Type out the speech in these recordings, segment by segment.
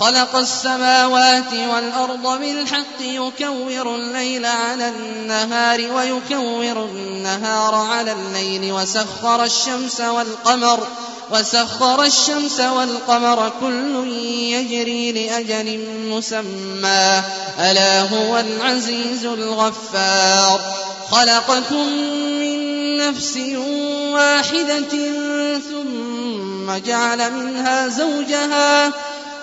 خلق السماوات والأرض بالحق يكور الليل على النهار ويكور النهار على الليل وسخر الشمس والقمر وسخر الشمس والقمر كل يجري لأجل مسمى. ألا هو العزيز الغفار. خلقكم من نفس واحدة ثم جعل منها زوجها.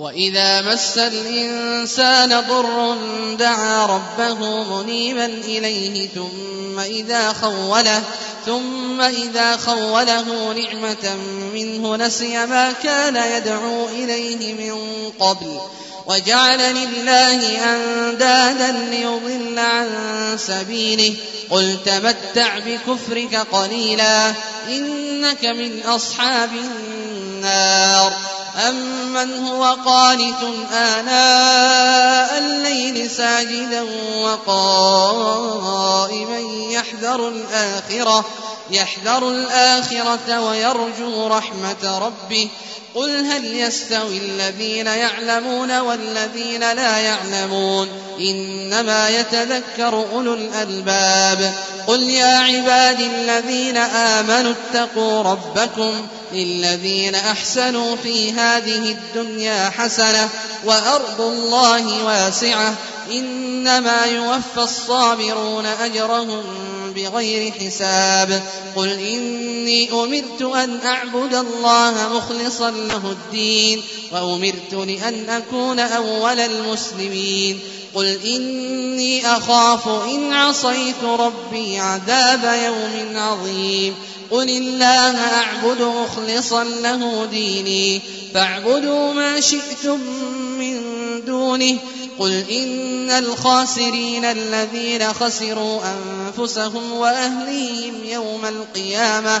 وإذا مس الإنسان ضر دعا ربه منيبا إليه ثم إذا خوله ثم إذا خوله نعمة منه نسي ما كان يدعو إليه من قبل وجعل لله أندادا ليضل عن سبيله قل تمتع بكفرك قليلا إنك من أصحاب النار أمن هو قانت آناء الليل ساجدا وقائما يحذر الآخرة يحذر الآخرة ويرجو رحمة ربه قل هل يستوي الذين يعلمون والذين لا يعلمون إنما يتذكر أولو الألباب قل يا عبادي الذين آمنوا اتقوا ربكم للذين أحسنوا في هذه الدنيا حسنة وأرض الله واسعة إنما يوفى الصابرون أجرهم بغير حساب قل إني أمرت أن أعبد الله مخلصا له الدين وأمرت لأن أكون أول المسلمين قل إني أخاف إن عصيت ربي عذاب يوم عظيم قل الله أعبد مخلصا له ديني فاعبدوا ما شئتم من دونه قل إن الخاسرين الذين خسروا أنفسهم وأهليهم يوم القيامة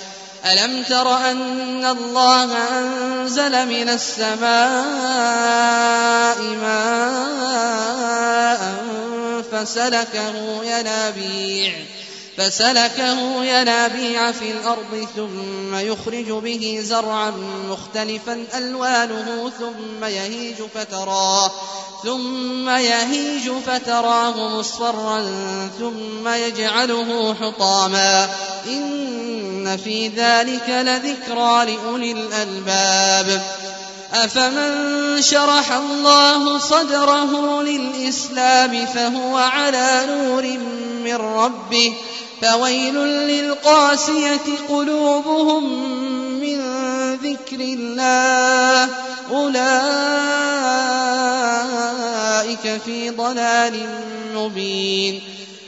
ألم تر أن الله أنزل من السماء ماء فسلكه ينابيع فسلكه ينابيع في الأرض ثم يخرج به زرعا مختلفا ألوانه ثم يهيج فتراه ثم يهيج فتراه مصفرا ثم يجعله حطاما إن في ذلك لذكرى لأولي الألباب أفمن شرح الله صدره للإسلام فهو على نور من ربه فويل للقاسية قلوبهم من ذكر الله أولئك في ضلال مبين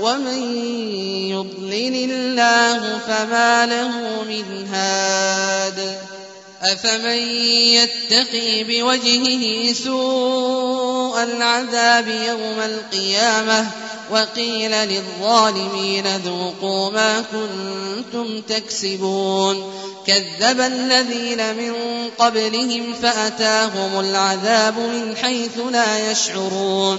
ومن يضلل الله فما له من هاد أفمن يتقي بوجهه سوء العذاب يوم القيامة وقيل للظالمين ذوقوا ما كنتم تكسبون كذب الذين من قبلهم فأتاهم العذاب من حيث لا يشعرون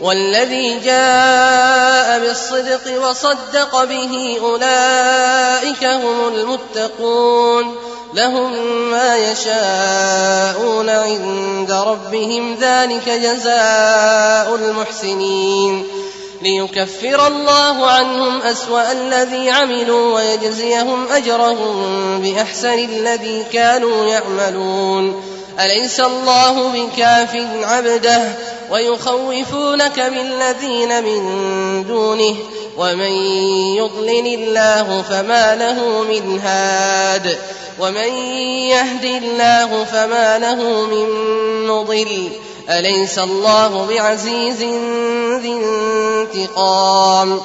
والذي جاء بالصدق وصدق به أولئك هم المتقون. لهم ما يشاءون عند ربهم ذلك جزاء المحسنين. ليكفر الله عنهم أسوأ الذي عملوا ويجزيهم أجرهم بأحسن الذي كانوا يعملون. أليس الله بكاف عبده؟ ويخوفونك بالذين من دونه ومن يضلل الله فما له من هاد ومن يهد الله فما له من مضل أليس الله بعزيز ذي انتقام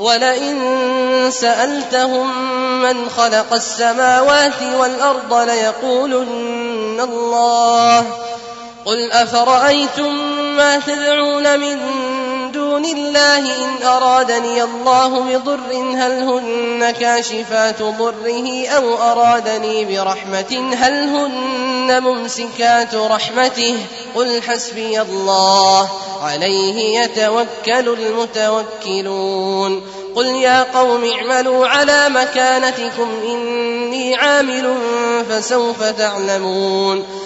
ولئن سألتهم من خلق السماوات والأرض ليقولن الله قل أفرأيتم ما تدعون من دون الله إن أرادني الله بضر هل هن كاشفات ضره أو أرادني برحمة هل هن ممسكات رحمته قل حسبي الله عليه يتوكل المتوكلون قل يا قوم اعملوا على مكانتكم إني عامل فسوف تعلمون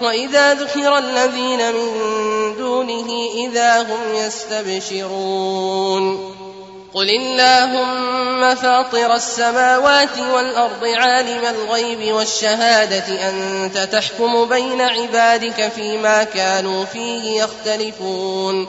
وإذا ذكر الذين من دونه إذا هم يستبشرون قل اللهم فاطر السماوات والأرض عالم الغيب والشهادة أنت تحكم بين عبادك فيما كانوا فيه يختلفون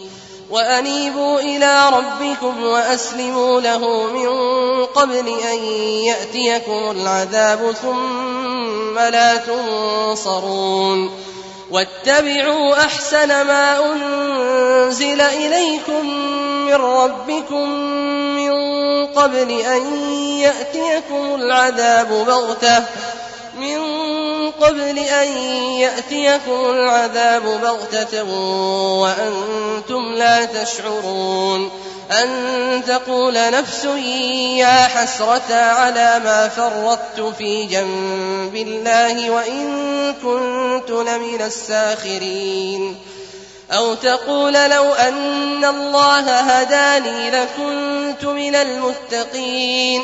وأنيبوا إلى ربكم وأسلموا له من قبل أن يأتيكم العذاب ثم لا تنصرون واتبعوا أحسن ما أنزل إليكم من ربكم من قبل أن يأتيكم العذاب بغتة من قبل أن يأتيكم العذاب بغتة وأنتم لا تشعرون أن تقول نفس يا حسرة على ما فرطت في جنب الله وإن كنت لمن الساخرين أو تقول لو أن الله هداني لكنت من المتقين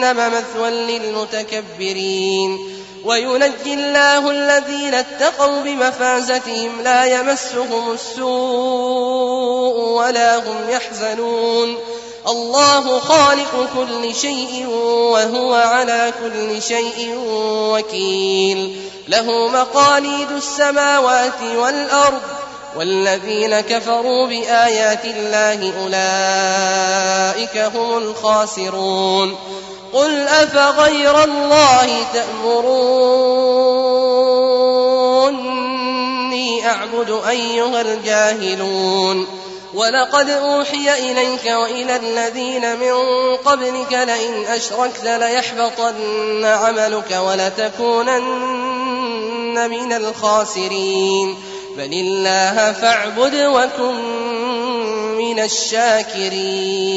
مثوى للمتكبرين. وينجي الله الذين اتقوا بمفازتهم لا يمسهم السوء ولا هم يحزنون. الله خالق كل شيء وهو على كل شيء وكيل. له مقاليد السماوات والأرض. والذين كفروا بآيات الله أولئك هم الخاسرون. قل أفغير الله تأمروني أعبد أيها الجاهلون ولقد أوحي إليك وإلى الذين من قبلك لئن أشركت ليحبطن عملك ولتكونن من الخاسرين بل الله فاعبد وكن من الشاكرين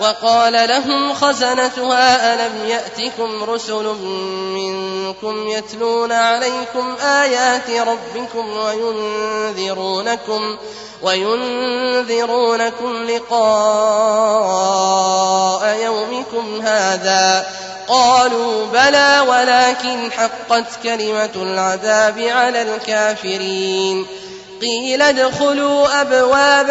وقال لهم خزنتها ألم يأتكم رسل منكم يتلون عليكم آيات ربكم وينذرونكم وينذرونكم لقاء يومكم هذا. قالوا بلى ولكن حقت كلمة العذاب على الكافرين. قيل ادخلوا أبواب